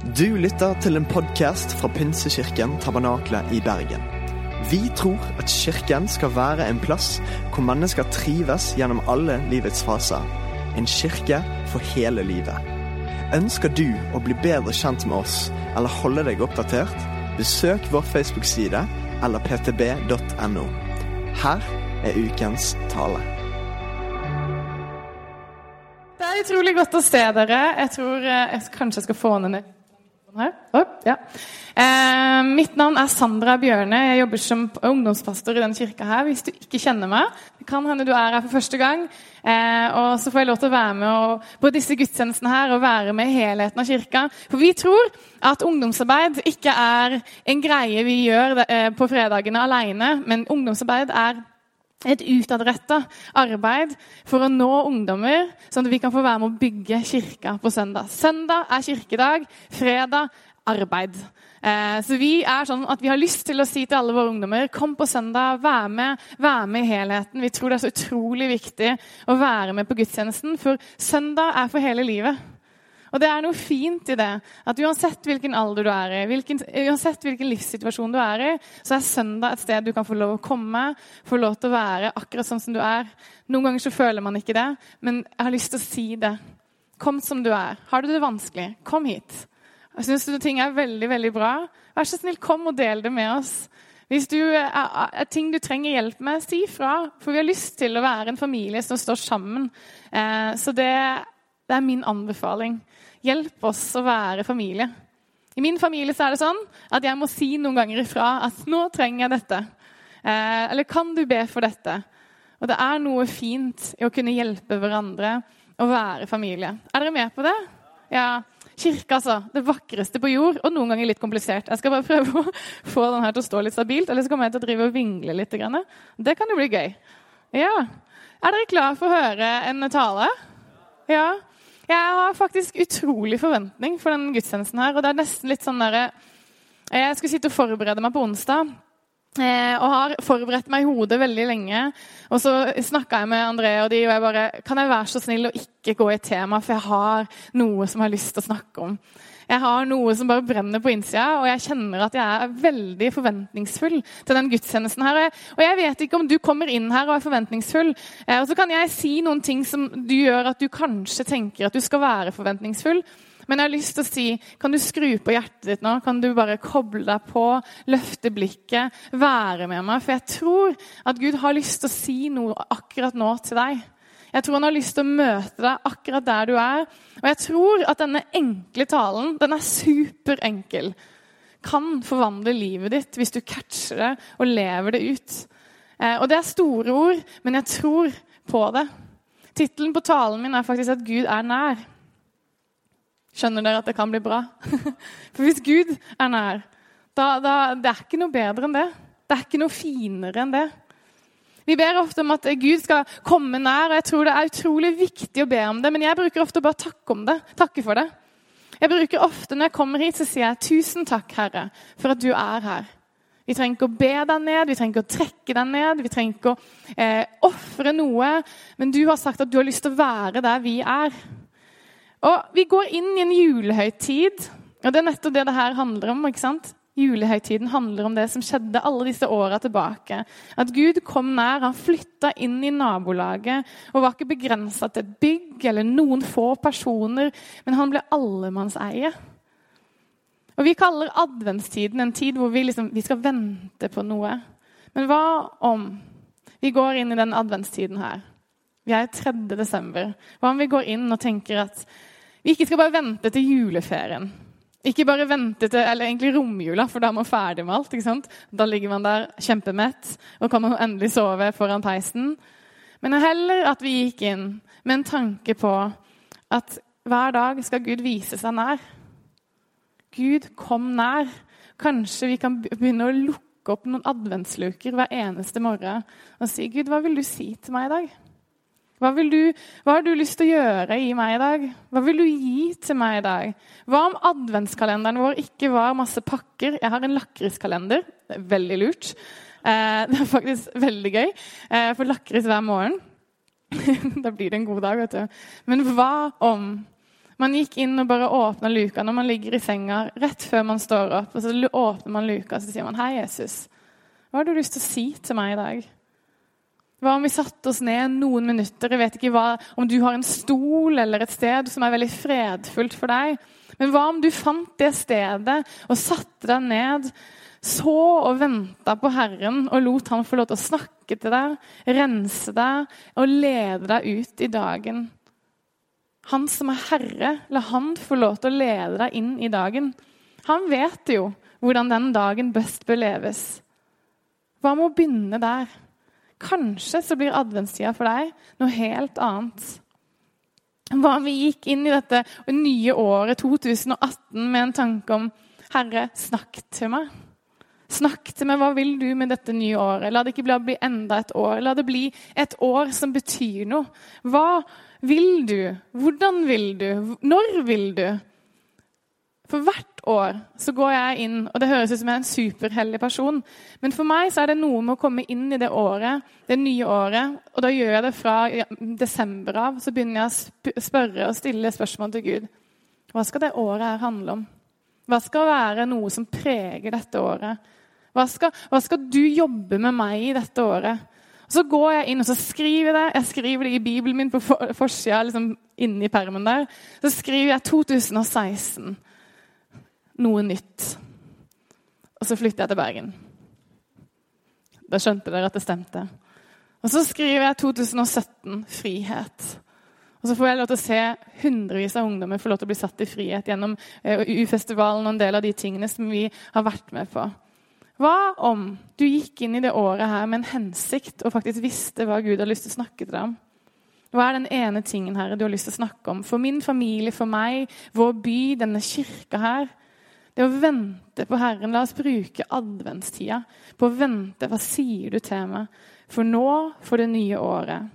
Du lytter til en podkast fra Pinsekirken Tabernakle i Bergen. Vi tror at kirken skal være en plass hvor mennesker trives gjennom alle livets faser. En kirke for hele livet. Ønsker du å bli bedre kjent med oss eller holde deg oppdatert? Besøk vår Facebook-side eller ptb.no. Her er ukens tale. Det er utrolig godt å se dere. Jeg tror eh, jeg kanskje skal få ned Å, ja. eh, mitt navn er Sandra Bjørne. Jeg jobber som ungdomspastor i denne kirka her. Hvis du ikke kjenner meg, det kan hende du er her for første gang. Eh, og så får jeg lov til å være med og, på disse gudstjenestene her og være med i helheten av kirka. For vi tror at ungdomsarbeid ikke er en greie vi gjør eh, på fredagene alene, men ungdomsarbeid er et utadretta arbeid for å nå ungdommer, sånn at vi kan få være med å bygge kirka på søndag. Søndag er kirkedag, fredag arbeid. Eh, så vi er sånn at vi har lyst til å si til alle våre ungdommer kom på søndag, vær med, vær med i helheten. Vi tror det er så utrolig viktig å være med på gudstjenesten, for søndag er for hele livet. Og det er noe fint i det. At uansett hvilken alder du er i, hvilken, uansett hvilken livssituasjon du er i, så er søndag et sted du kan få lov å komme, få lov til å være akkurat sånn som du er. Noen ganger så føler man ikke det, men jeg har lyst til å si det. Kom som du er. Har du det vanskelig, kom hit. Syns du ting er veldig, veldig bra, vær så snill, kom og del det med oss. Hvis du er, er ting du trenger hjelp med, si fra. For vi har lyst til å være en familie som står sammen. Eh, så det, det er min anbefaling. Hjelp oss å være familie. I min familie er det sånn at jeg må si noen ganger ifra at 'nå trenger jeg dette'. Eh, eller 'kan du be for dette'? Og det er noe fint i å kunne hjelpe hverandre og være familie. Er dere med på det? Ja. Kirke, altså. Det vakreste på jord, og noen ganger litt komplisert. Jeg skal bare prøve å få den her til å stå litt stabilt, eller så kommer jeg til å drive og vingle litt. Det kan jo bli gøy. Ja. Er dere klar for å høre en tale? Ja. Jeg har faktisk utrolig forventning for den gudstjenesten her. Og det er nesten litt sånn der, Jeg skulle sitte og forberede meg på onsdag. Eh, og har forberedt meg i hodet veldig lenge. Og så snakka jeg med André og de, og jeg bare Kan jeg være så snill å ikke gå i tema, for jeg har noe som jeg har lyst til å snakke om. Jeg har noe som bare brenner på innsida, og jeg kjenner at jeg er veldig forventningsfull til den gudstjenesten her. Og jeg vet ikke om du kommer inn her og er forventningsfull, eh, og så kan jeg si noen ting som du gjør at du kanskje tenker at du skal være forventningsfull. Men jeg har lyst til å si, kan du skru på hjertet ditt nå? Kan du bare koble deg på, løfte blikket, være med meg? For jeg tror at Gud har lyst til å si noe akkurat nå til deg. Jeg tror han har lyst til å møte deg akkurat der du er. Og jeg tror at denne enkle talen, den er superenkel, kan forvandle livet ditt hvis du catcher det og lever det ut. Eh, og det er store ord, men jeg tror på det. Tittelen på talen min er faktisk at Gud er nær. Skjønner dere at det kan bli bra? For hvis Gud er nær, da, da det er ikke noe bedre enn det. Det er ikke noe finere enn det. Vi ber ofte om at Gud skal komme nær, og jeg tror det er utrolig viktig å be om det. Men jeg bruker ofte å bare takke om det. Takke for det. Jeg bruker ofte Når jeg kommer hit, så sier jeg 'Tusen takk, Herre, for at du er her'. Vi trenger ikke å be deg ned, vi trenger ikke å trekke deg ned, vi trenger ikke å eh, ofre noe. Men du har sagt at du har lyst til å være der vi er. Og Vi går inn i en julehøytid, og det er nettopp det det her handler om. ikke sant? Julehøytiden handler om det som skjedde alle disse åra tilbake. At Gud kom nær, han flytta inn i nabolaget og var ikke begrensa til et bygg eller noen få personer, men han ble allemannseie. Og Vi kaller adventstiden en tid hvor vi, liksom, vi skal vente på noe. Men hva om vi går inn i den adventstiden her? Vi er 3. desember. Hva om vi går inn og tenker at vi ikke skal bare vente til juleferien? Ikke bare vente til eller egentlig romjula, for da er man ferdig med alt. ikke sant? Da ligger man der kjempemett og kan man endelig sove foran peisen. Men heller at vi gikk inn med en tanke på at hver dag skal Gud vise seg nær. Gud kom nær. Kanskje vi kan begynne å lukke opp noen adventsluker hver eneste morgen og si, 'Gud, hva vil du si til meg i dag?' Hva, du, hva, har du lyst til å gjøre i meg i dag? Hva vil du gi til meg i dag? Hva om adventskalenderen vår ikke var masse pakker? Jeg har en lakriskalender. Det er veldig lurt. Eh, det er faktisk veldig gøy. Eh, får lakris hver morgen. da blir det en god dag, vet du. Men hva om Man gikk inn og bare åpna luka når man ligger i senga rett før man står opp. og Så åpner man luka og så sier man, 'Hei, Jesus. Hva har du lyst til å si til meg i dag?' Hva om vi satte oss ned noen minutter? Jeg vet ikke hva, om du har en stol eller et sted som er veldig fredfullt for deg. Men hva om du fant det stedet og satte deg ned, så og venta på Herren og lot han få lov til å snakke til deg, rense deg og lede deg ut i dagen? Han som er herre, la han få lov til å lede deg inn i dagen. Han vet jo hvordan den dagen best bør leves. Hva med å begynne der? Kanskje så blir adventstida for deg noe helt annet. Hva om vi gikk inn i dette nye året 2018 med en tanke om Herre, snakk til meg. Snakk til meg. Hva vil du med dette nye året? La det ikke bli enda et år. La det bli et år som betyr noe. Hva vil du? Hvordan vil du? Når vil du? For hvert år så går jeg inn, og det høres ut som jeg er en superhellig person, men for meg så er det noe med å komme inn i det året, det nye året. Og da gjør jeg det fra desember av. Så begynner jeg å spørre og stille spørsmål til Gud. Hva skal det året her handle om? Hva skal være noe som preger dette året? Hva skal, hva skal du jobbe med meg i dette året? Og så går jeg inn og så skriver det. Jeg skriver det i Bibelen min på forsida, liksom inni permen der. Så skriver jeg 2016 noe nytt. Og så flytter jeg til Bergen. Da skjønte dere at det stemte. Og så skriver jeg 2017 frihet. Og så får jeg lov til å se hundrevis av ungdommer få lov til å bli satt i frihet gjennom U-festivalen og en del av de tingene som vi har vært med på. Hva om du gikk inn i det året her med en hensikt og faktisk visste hva Gud har lyst til å snakke til deg om? Hva er den ene tingen her du har lyst til å snakke om? For min familie, for meg, vår by, denne kirka her. Det å vente på Herren. La oss bruke adventstida på å vente. Hva sier du til meg? For nå, for det nye året.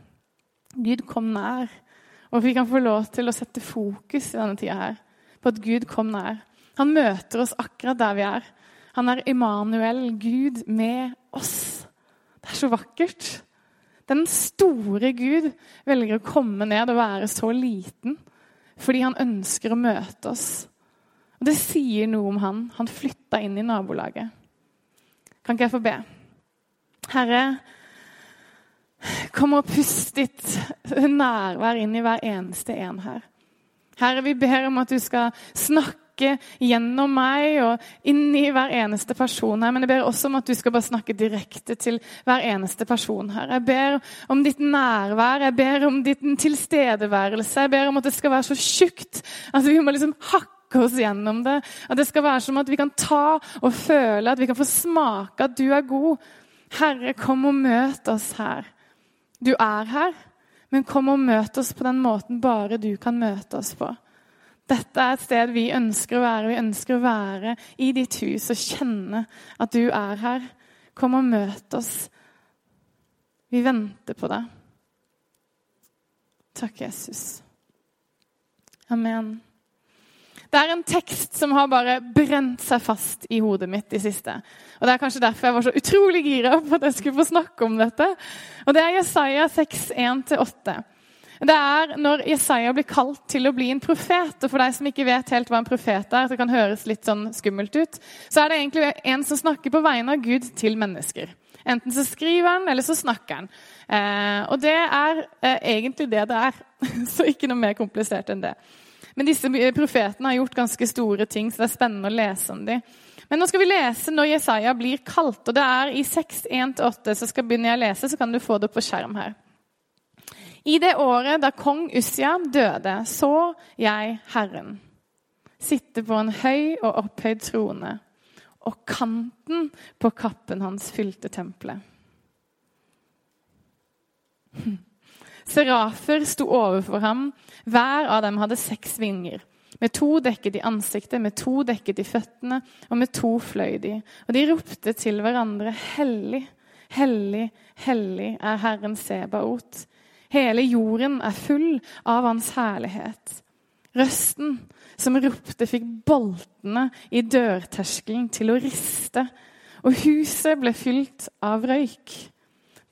Gud kom nær. Og vi kan få lov til å sette fokus i denne tida her på at Gud kom nær. Han møter oss akkurat der vi er. Han er Immanuel, Gud med oss. Det er så vakkert. Den store Gud velger å komme ned og være så liten fordi han ønsker å møte oss. Og Det sier noe om han. Han flytta inn i nabolaget. Kan ikke jeg få be? Herre, kom og pust ditt nærvær inn i hver eneste en her. Herre, vi ber om at du skal snakke gjennom meg og inn i hver eneste person her. Men jeg ber også om at du skal bare snakke direkte til hver eneste person her. Jeg ber om ditt nærvær, jeg ber om din tilstedeværelse. Jeg ber om at det skal være så tjukt at vi må liksom hakke snakke oss gjennom det. At det skal være som at vi kan ta og føle, at vi kan få smake at du er god. Herre, kom og møt oss her. Du er her, men kom og møt oss på den måten bare du kan møte oss på. Dette er et sted vi ønsker å være. Vi ønsker å være i ditt hus og kjenne at du er her. Kom og møt oss. Vi venter på deg. Takk, Jesus. Amen. Det er en tekst som har bare brent seg fast i hodet mitt i siste. Og Det er kanskje derfor jeg var så utrolig gira på at jeg skulle få snakke om dette. Og Det er Jesaja 6, 1-8. Det er når Jesaja blir kalt til å bli en profet. Og for deg som ikke vet helt hva en profet er, det kan høres litt sånn skummelt ut, så er det egentlig en som snakker på vegne av Gud til mennesker. Enten så skriver han, eller så snakker han. Eh, og det er eh, egentlig det det er. så ikke noe mer komplisert enn det. Men disse profetene har gjort ganske store ting, så det er spennende å lese om dem. Men nå skal vi lese når Jesaja blir kalt. og Det er i 6.1-8, så skal begynne jeg å lese, så kan du få det på skjerm her. I det året da kong Ussia døde, så jeg Herren sitte på en høy og opphøyd trone, og kanten på kappen hans fylte tempelet. Serafer sto overfor ham. Hver av dem hadde seks vinger. Med to dekket i ansiktet, med to dekket i føttene, og med to fløy de. Og de ropte til hverandre, Hellig, hellig, hellig er Herren Sebaot. Hele jorden er full av Hans herlighet. Røsten som ropte, fikk boltene i dørterskelen til å riste, og huset ble fylt av røyk.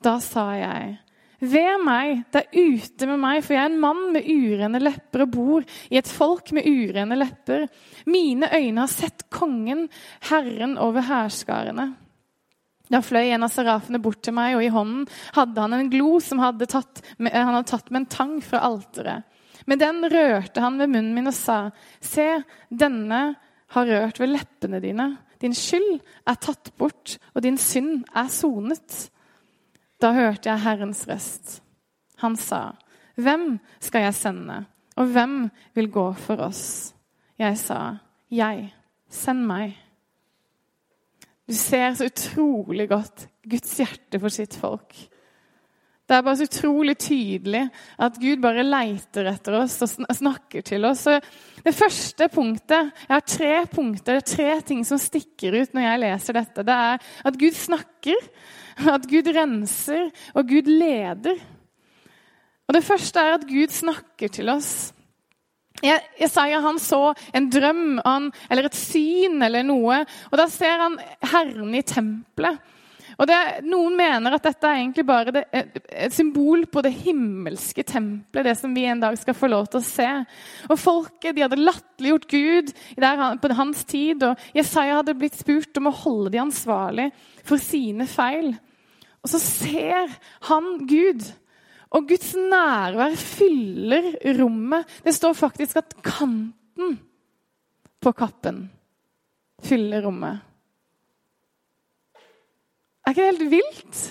Da sa jeg, Ved meg, det er ute med meg, for jeg er en mann med urene lepper og bor i et folk med urene lepper. Mine øyne har sett kongen, Herren over hærskarene. Da fløy en av serafene bort til meg, og i hånden hadde han en glo som hadde tatt, han hadde tatt med en tang fra alteret. Med den rørte han ved munnen min og sa, Se, denne har rørt ved leppene dine. Din skyld er tatt bort, og din synd er sonet. Da hørte jeg Herrens røst. Han sa, Hvem skal jeg sende, og hvem vil gå for oss? Jeg sa, Jeg. Send meg. Du ser så utrolig godt Guds hjerte for sitt folk. Det er bare så utrolig tydelig at Gud bare leiter etter oss og snakker til oss. Så det første punktet Jeg har tre punkter, tre ting som stikker ut når jeg leser dette. Det er at Gud snakker, at Gud renser, og Gud leder. Og Det første er at Gud snakker til oss. Jesaja han så en drøm eller et syn eller noe, og da ser han Herren i tempelet. Og det, Noen mener at dette er egentlig bare det, et symbol på det himmelske tempelet, det som vi en dag skal få lov til å se. Og Folket de hadde latterliggjort Gud der, på hans tid, og Jesaja hadde blitt spurt om å holde de ansvarlig for sine feil. Og så ser han Gud. Og Guds nærvær fyller rommet. Det står faktisk at kanten på kappen fyller rommet. Er ikke det helt vilt?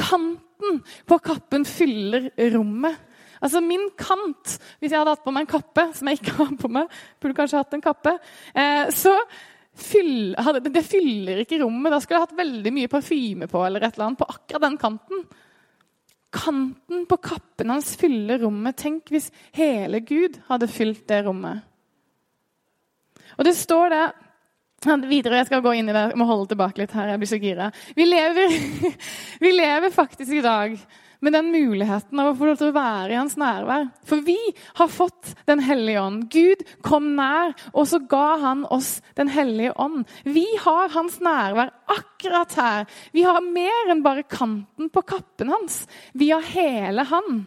Kanten på kappen fyller rommet. Altså Min kant, hvis jeg hadde hatt på meg en kappe, som jeg ikke har på meg Burde kanskje hatt en kappe. Eh, så fyll, hadde, det fyller ikke rommet. Da skulle jeg hatt veldig mye parfyme på eller et eller annet på akkurat den kanten. Kanten på kappen hans fyller rommet. Tenk hvis hele Gud hadde fylt det rommet. Og det står det Videre, Jeg skal gå inn i det, jeg må holde tilbake litt her. jeg blir så gira. Vi lever, vi lever faktisk i dag med den muligheten av å få lov til å være i hans nærvær. For vi har fått Den hellige ånd. Gud kom nær, og så ga han oss Den hellige ånd. Vi har hans nærvær akkurat her. Vi har mer enn bare kanten på kappen hans. Vi har hele han.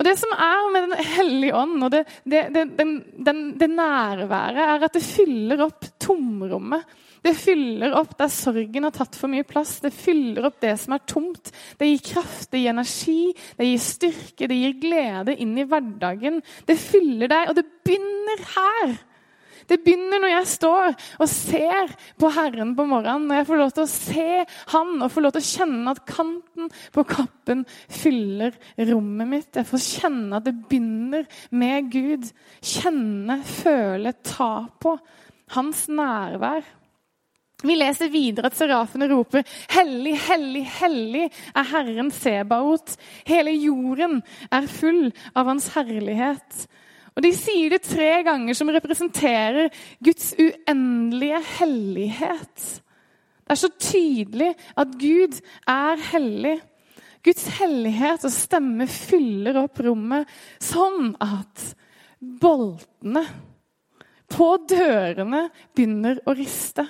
Og Det som er med Den hellige ånd og det, det, det, det, nærværet, er at det fyller opp tomrommet. Det fyller opp der sorgen har tatt for mye plass. Det fyller opp det som er tomt. Det gir kraft, det gir energi, det gir styrke, det gir glede inn i hverdagen. Det fyller deg, og det begynner her. Det begynner når jeg står og ser på Herren på morgenen. Når jeg får lov til å se Han og får lov til å kjenne at kanten på kappen fyller rommet mitt. Jeg får kjenne at det begynner med Gud. Kjenne, føle, ta på hans nærvær. Vi leser videre at serafene roper 'Hellig, hellig, hellig er Herren Sebaot'. Hele jorden er full av Hans herlighet. Og De sier det tre ganger, som representerer Guds uendelige hellighet. Det er så tydelig at Gud er hellig. Guds hellighet og stemme fyller opp rommet sånn at boltene på dørene begynner å riste.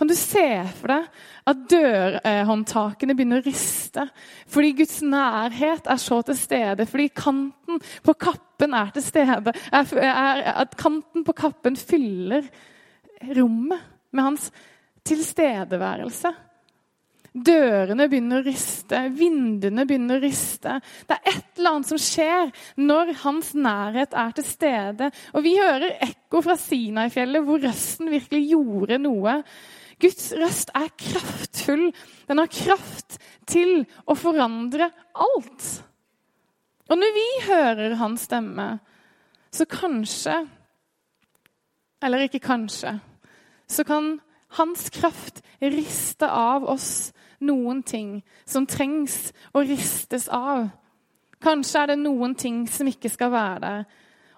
Kan du se for deg at dørhåndtakene begynner å riste fordi Guds nærhet er så til stede? Fordi kanten på kappen er til stede. Er, er, at kanten på kappen fyller rommet med hans tilstedeværelse. Dørene begynner å riste, vinduene begynner å riste. Det er et eller annet som skjer når hans nærhet er til stede. Og vi hører ekko fra Sinai-fjellet, hvor røsten virkelig gjorde noe. Guds røst er kraftfull. Den har kraft til å forandre alt. Og når vi hører hans stemme, så kanskje Eller ikke kanskje. Så kan hans kraft riste av oss noen ting som trengs å ristes av. Kanskje er det noen ting som ikke skal være der.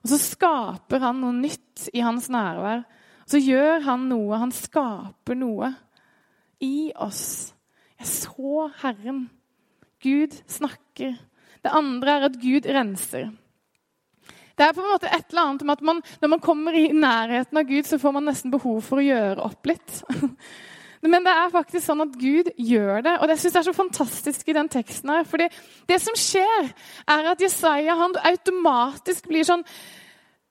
Og så skaper han noe nytt i hans nærvær så gjør han noe. Han skaper noe i oss. Jeg så Herren. Gud snakker. Det andre er at Gud renser. Det er på en måte et eller annet med at man, Når man kommer i nærheten av Gud, så får man nesten behov for å gjøre opp litt. Men det er faktisk sånn at Gud gjør det. Og det synes jeg er så fantastisk i den teksten. her, fordi det som skjer, er at Jesaja han automatisk blir sånn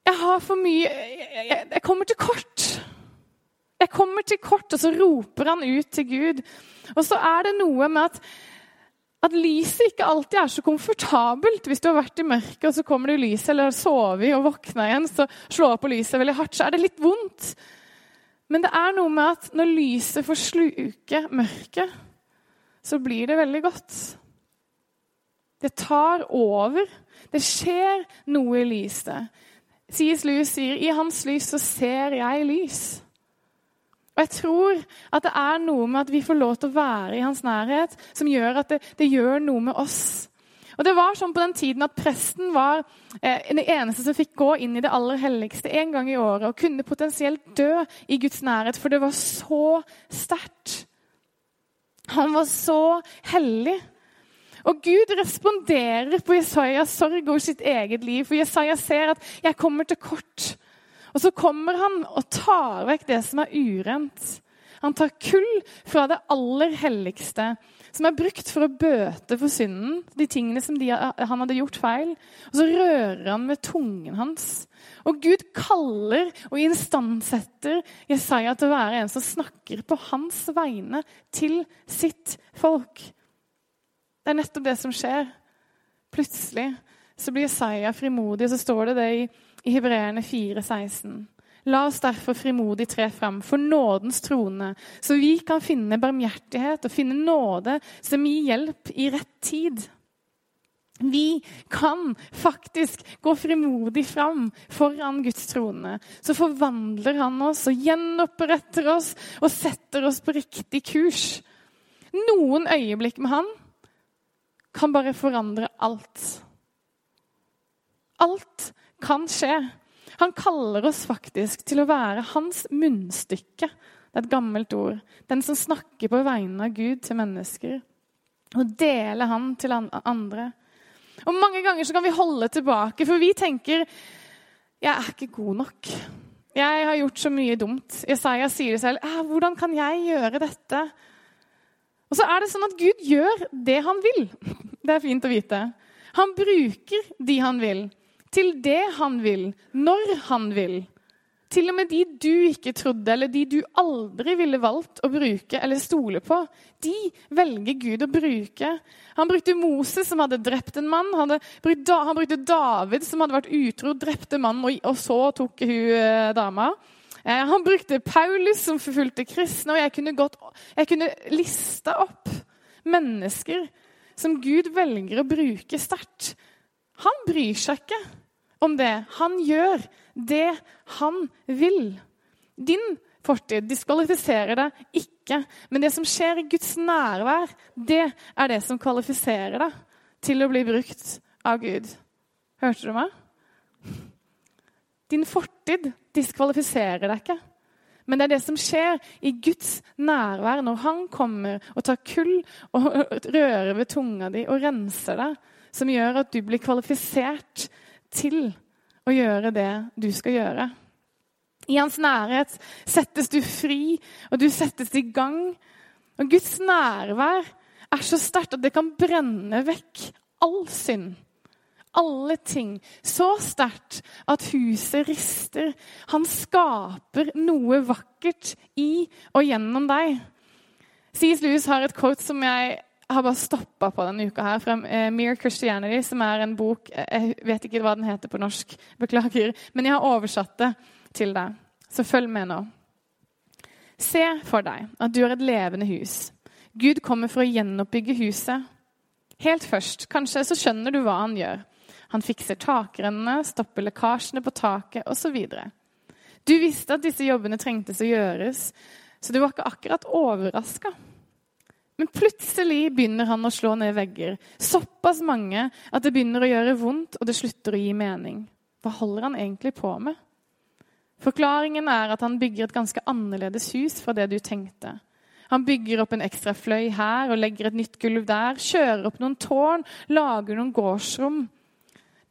Jeg har for mye Jeg, jeg kommer til kort. Jeg kommer til kort, og så roper han ut til Gud. Og så er det noe med at, at lyset ikke alltid er så komfortabelt. Hvis du har vært i mørket, og så kommer det lyset, eller har sovet og våkna igjen, så slår på lyset veldig hardt, så er det litt vondt. Men det er noe med at når lyset får sluke mørket, så blir det veldig godt. Det tar over. Det skjer noe i lyset. C.S. Lewis sier i hans lys så ser jeg lys. Og jeg tror at det er noe med at vi får lov til å være i hans nærhet, som gjør at det, det gjør noe med oss. Og det var sånn på den tiden at Presten var eh, den eneste som fikk gå inn i det aller helligste en gang i året og kunne potensielt dø i Guds nærhet, for det var så sterkt. Han var så hellig. Og Gud responderer på Jesajas sorg over sitt eget liv. For Jesaja ser at 'jeg kommer til kort'. Og så kommer han og tar vekk det som er urent. Han tar kull fra det aller helligste som er brukt for å bøte for synden, de tingene som de, han hadde gjort feil. Og så rører han med tungen hans. Og Gud kaller og instandsetter Jesaja til å være en som snakker på hans vegne til sitt folk. Det er nettopp det som skjer. Plutselig så blir Jesaja frimodig, og så står det det i, i Hebreerne 4, 16. La oss derfor frimodig tre fram for nådens trone, så vi kan finne barmhjertighet og finne nåde som gir hjelp i rett tid. Vi kan faktisk gå frimodig fram foran Guds trone. Så forvandler han oss og gjenoppretter oss og setter oss på riktig kurs. Noen øyeblikk med han kan bare forandre alt. Alt kan skje. Han kaller oss faktisk til å være hans munnstykke. Det er et gammelt ord. Den som snakker på vegne av Gud til mennesker. Og deler han til andre. Og Mange ganger kan vi holde tilbake, for vi tenker jeg er ikke god nok. Jeg har gjort så mye dumt. Jesaja sier selv. 'Hvordan kan jeg gjøre dette?' Og så er det sånn at Gud gjør det han vil. Det er fint å vite. Han bruker de han vil til det han vil, når han vil. Til og med de du ikke trodde, eller de du aldri ville valgt å bruke eller stole på, de velger Gud å bruke. Han brukte Moses, som hadde drept en mann. Han, brukt, han brukte David, som hadde vært utro, drepte mannen, og, og så tok hun eh, dama. Eh, han brukte Paulus, som forfulgte kristne. Og jeg kunne, gått, jeg kunne lista opp mennesker som Gud velger å bruke sterkt. Han bryr seg ikke om det. Han gjør det han vil. Din fortid diskvalifiserer deg ikke. Men det som skjer i Guds nærvær, det er det som kvalifiserer deg til å bli brukt av Gud. Hørte du meg? Din fortid diskvalifiserer deg ikke. Men det er det som skjer i Guds nærvær når han kommer og tar kull og rører ved tunga di og renser deg, som gjør at du blir kvalifisert til å gjøre det du skal gjøre. I hans nærhet settes du fri, og du settes i gang. Og Guds nærvær er så sterkt at det kan brenne vekk all synd. Alle ting. Så sterkt at huset rister. Han skaper noe vakkert i og gjennom deg. C.S. Lewis har et kort som jeg har bare stoppa på denne uka her fra uh, Mere Christianity, som er en bok eh, Jeg vet ikke hva den heter på norsk, beklager. Men jeg har oversatt det til deg, så følg med nå. Se for deg at du er et levende hus. Gud kommer for å gjenoppbygge huset. Helt først, kanskje, så skjønner du hva han gjør. Han fikser takrennene, stopper lekkasjene på taket osv. Du visste at disse jobbene trengtes å gjøres, så du var ikke akkurat overraska. Men plutselig begynner han å slå ned vegger. Såpass mange at det begynner å gjøre vondt, og det slutter å gi mening. Hva holder han egentlig på med? Forklaringen er at han bygger et ganske annerledes hus fra det du tenkte. Han bygger opp en ekstra fløy her og legger et nytt gulv der. Kjører opp noen tårn, lager noen gårdsrom.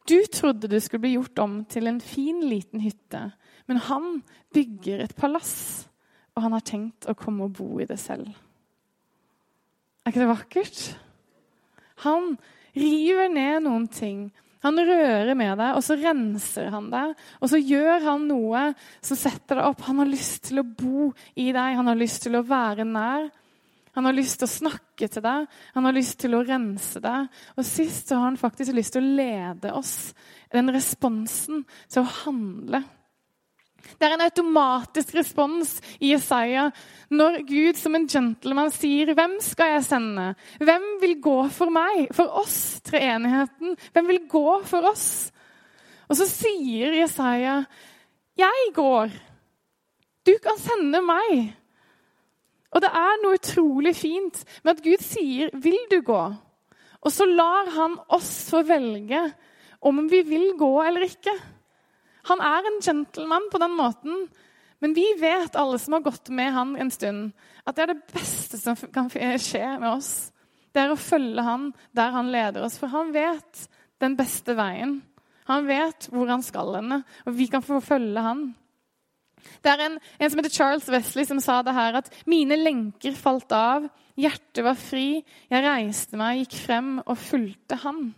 Du trodde du skulle bli gjort om til en fin, liten hytte, men han bygger et palass. og han har tenkt å komme og bo i det selv. Er ikke det vakkert? Han river ned noen ting. Han rører med deg, og så renser han deg. Og så gjør han noe som setter deg opp. Han har lyst til å bo i deg, han har lyst til å være nær. Han har lyst til å snakke til deg, han har lyst til å rense deg. Og sist så har han faktisk lyst til å lede oss, den responsen til å handle. Det er en automatisk respons i Jesaja når Gud som en gentleman sier 'Hvem skal jeg sende? Hvem vil gå for meg?' For oss, treenigheten. Hvem vil gå for oss? Og så sier Jesaja 'Jeg går. Du kan sende meg.' Og det er noe utrolig fint med at Gud sier 'Vil du gå?' Og så lar han oss få velge om vi vil gå eller ikke. Han er en gentleman på den måten. Men vi vet, alle som har gått med han en stund, at det er det beste som kan skje med oss. Det er å følge han der han leder oss. For han vet den beste veien. Han vet hvor han skal henne, og vi kan få følge han. Det er en, en, som heter Charles Wesley, som sa det her at mine lenker falt av, hjertet var fri, jeg reiste meg, gikk frem og fulgte han.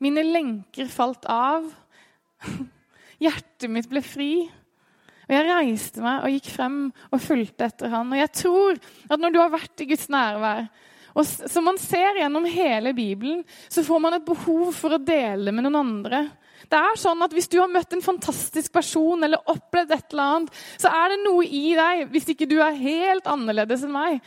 Mine lenker falt av, Hjertet mitt ble fri. Og Jeg reiste meg og gikk frem og fulgte etter han. Og jeg tror at når du har vært i Guds nærvær, og som man ser gjennom hele Bibelen, så får man et behov for å dele med noen andre. Det er sånn at Hvis du har møtt en fantastisk person eller opplevd et eller annet, så er det noe i deg, hvis ikke du er helt annerledes enn meg,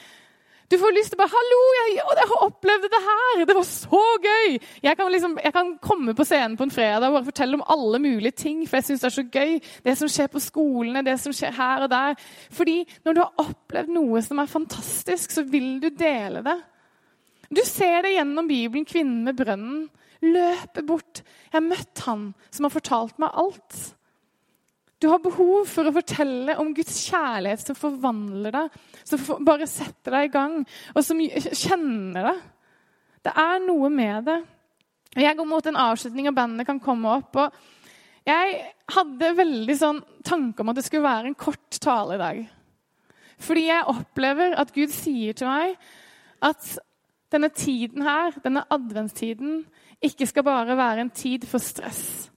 du får lyst til å bare 'Hallo, jeg, jeg har det her! Det var så gøy!' Jeg kan, liksom, jeg kan, komme på scenen på en fredag og bare fortelle om alle mulige ting, for jeg syns det er så gøy. Det som skjer på skolene, det som skjer her og der. Fordi når du har opplevd noe som er fantastisk, så vil du dele det. Du ser det gjennom Bibelen, kvinnen med brønnen. Løper bort. Jeg har møtt han som har fortalt meg alt. Du har behov for å fortelle om Guds kjærlighet som forvandler deg, som bare setter deg i gang, og som kjenner deg. Det er noe med det. Jeg går mot en avslutning, og bandet kan komme opp. og Jeg hadde veldig sånn tanke om at det skulle være en kort tale i dag. Fordi jeg opplever at Gud sier til meg at denne tiden her, denne adventstiden, ikke skal bare være en tid for stress.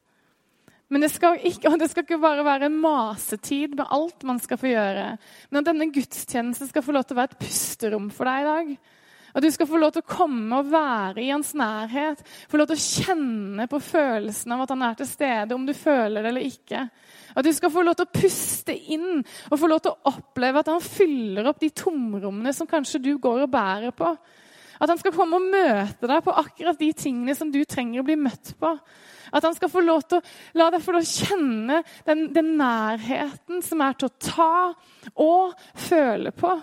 Men det skal, ikke, det skal ikke bare være en masetid med alt man skal få gjøre. Men at denne gudstjenesten skal få lov til å være et pusterom for deg i dag. At du skal få lov til å komme og være i hans nærhet. Få lov til å kjenne på følelsen av at han er til stede, om du føler det eller ikke. At du skal få lov til å puste inn og få lov til å oppleve at han fyller opp de tomrommene som kanskje du går og bærer på. At han skal komme og møte deg på akkurat de tingene som du trenger å bli møtt på. At han skal få lov til å la deg få lov til å kjenne den, den nærheten som er til å ta og føle på.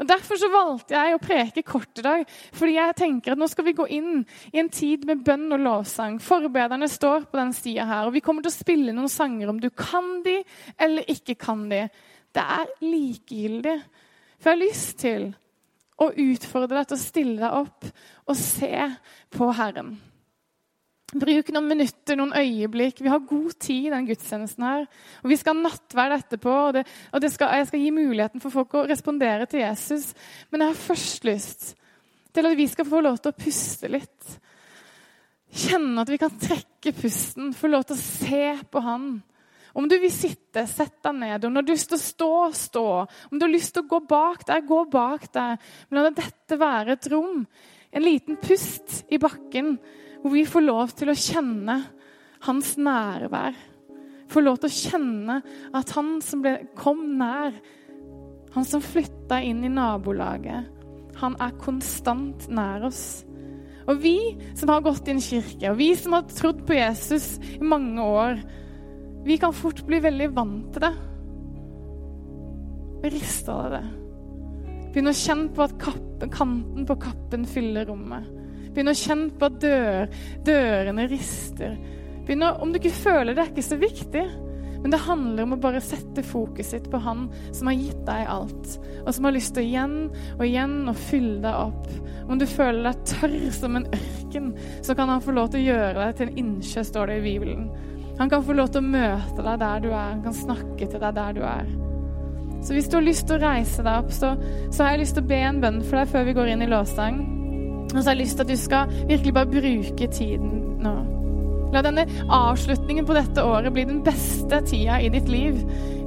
Og Derfor så valgte jeg å preke kort i dag. fordi jeg tenker at nå skal vi gå inn i en tid med bønn og lovsang. Forbederne står på den sida her, og vi kommer til å spille noen sanger om du kan de eller ikke kan de. Det er likegyldig. For jeg har lyst til å utfordre deg til å stille deg opp og se på Herren. Bruk noen minutter, noen øyeblikk. Vi har god tid i den gudstjenesten her. Og vi skal ha nattverd etterpå, og, det, og det skal, jeg skal gi muligheten for folk å respondere til Jesus. Men jeg har først lyst til at vi skal få lov til å puste litt. Kjenne at vi kan trekke pusten, få lov til å se på Han. Om du vil sitte, sett deg ned. Om du har lyst til å stå, stå. Om du har lyst til å gå bak deg, gå bak deg. Men la dette være et rom. En liten pust i bakken hvor vi får lov til å kjenne hans nærvær. Får lov til å kjenne at han som ble, kom nær, han som flytta inn i nabolaget, han er konstant nær oss. Og vi som har gått i en kirke, og vi som har trodd på Jesus i mange år, vi kan fort bli veldig vant til det. Rister av det. Begynn å kjenne på at kappen, kanten på kappen fyller rommet. Begynn å kjenne på at dør, dørene rister. Begynn å, om du ikke føler det, er ikke så viktig. Men det handler om å bare sette fokuset på Han som har gitt deg alt, og som har lyst til å igjen og igjen å fylle deg opp. Om du føler deg tørr som en ørken, så kan Han få lov til å gjøre deg til en innsjø, står det i Bibelen. Han kan få lov til å møte deg der du er. Han kan snakke til deg der du er. Så hvis du har lyst til å reise deg opp, så, så har jeg lyst til å be en bønn for deg før vi går inn i låssang. Og så har jeg lyst til at du skal virkelig bare bruke tiden nå. La denne avslutningen på dette året bli den beste tida i ditt liv.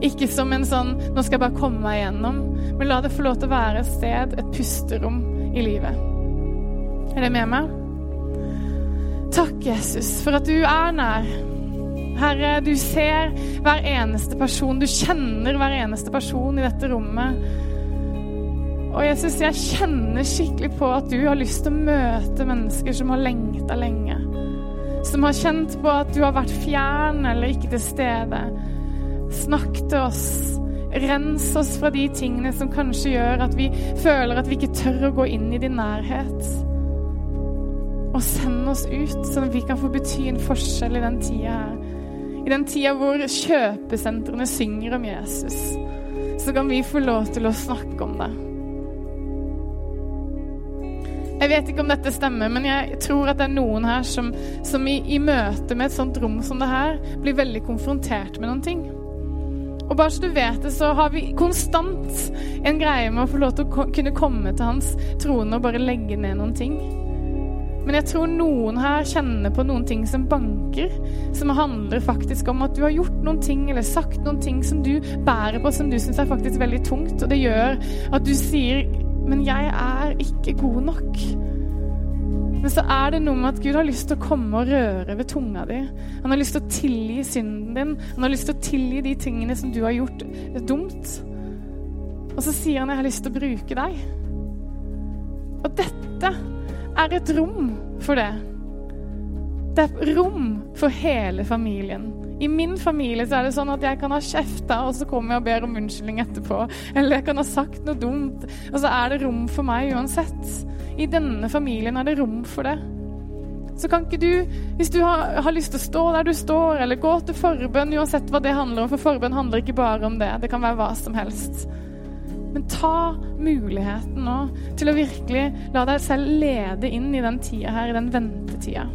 Ikke som en sånn 'nå skal jeg bare komme meg igjennom', men la det få lov til å være et sted, et pusterom i livet. Er det med meg? Takk, Jesus, for at du er nær. Herre, du ser hver eneste person. Du kjenner hver eneste person i dette rommet. Og Jesus, jeg kjenner skikkelig på at du har lyst til å møte mennesker som har lengta lenge. Som har kjent på at du har vært fjern eller ikke til stede. Snakk til oss. Rens oss fra de tingene som kanskje gjør at vi føler at vi ikke tør å gå inn i din nærhet. Og send oss ut, sånn at vi kan få bety en forskjell i den tida her. I den tida hvor kjøpesentrene synger om Jesus, så kan vi få lov til å snakke om det. Jeg vet ikke om dette stemmer, men jeg tror at det er noen her som, som i, i, møte med et sånt rom som det her, blir veldig konfrontert med noen ting. Og bare så du vet det, så har vi konstant en greie med å få lov til å kunne komme til hans trone og bare legge ned noen ting. Men jeg tror noen her kjenner på noen ting som banker, som handler faktisk om at du har gjort noen ting eller sagt noen ting som du bærer på, som du syns er faktisk veldig tungt. Og det gjør at du sier 'Men jeg er ikke god nok'. Men så er det noe med at Gud har lyst til å komme og røre ved tunga di. Han har lyst til å tilgi synden din. Han har lyst til å tilgi de tingene som du har gjort dumt. Og så sier han 'Jeg har lyst til å bruke deg'. Og dette er et rom for det. Det er rom for hele familien. I min familie så er det sånn at jeg kan ha kjefta, og så kommer jeg og ber om unnskyldning etterpå. Eller jeg kan ha sagt noe dumt, og så er det rom for meg uansett. I denne familien er det rom for det. Så kan ikke du, hvis du har, har lyst til å stå der du står, eller gå til forbønn, uansett hva det handler om, for forbønn handler ikke bare om det, det kan være hva som helst. Men ta muligheten nå til å virkelig la deg selv lede inn i den tida her, i den ventetida.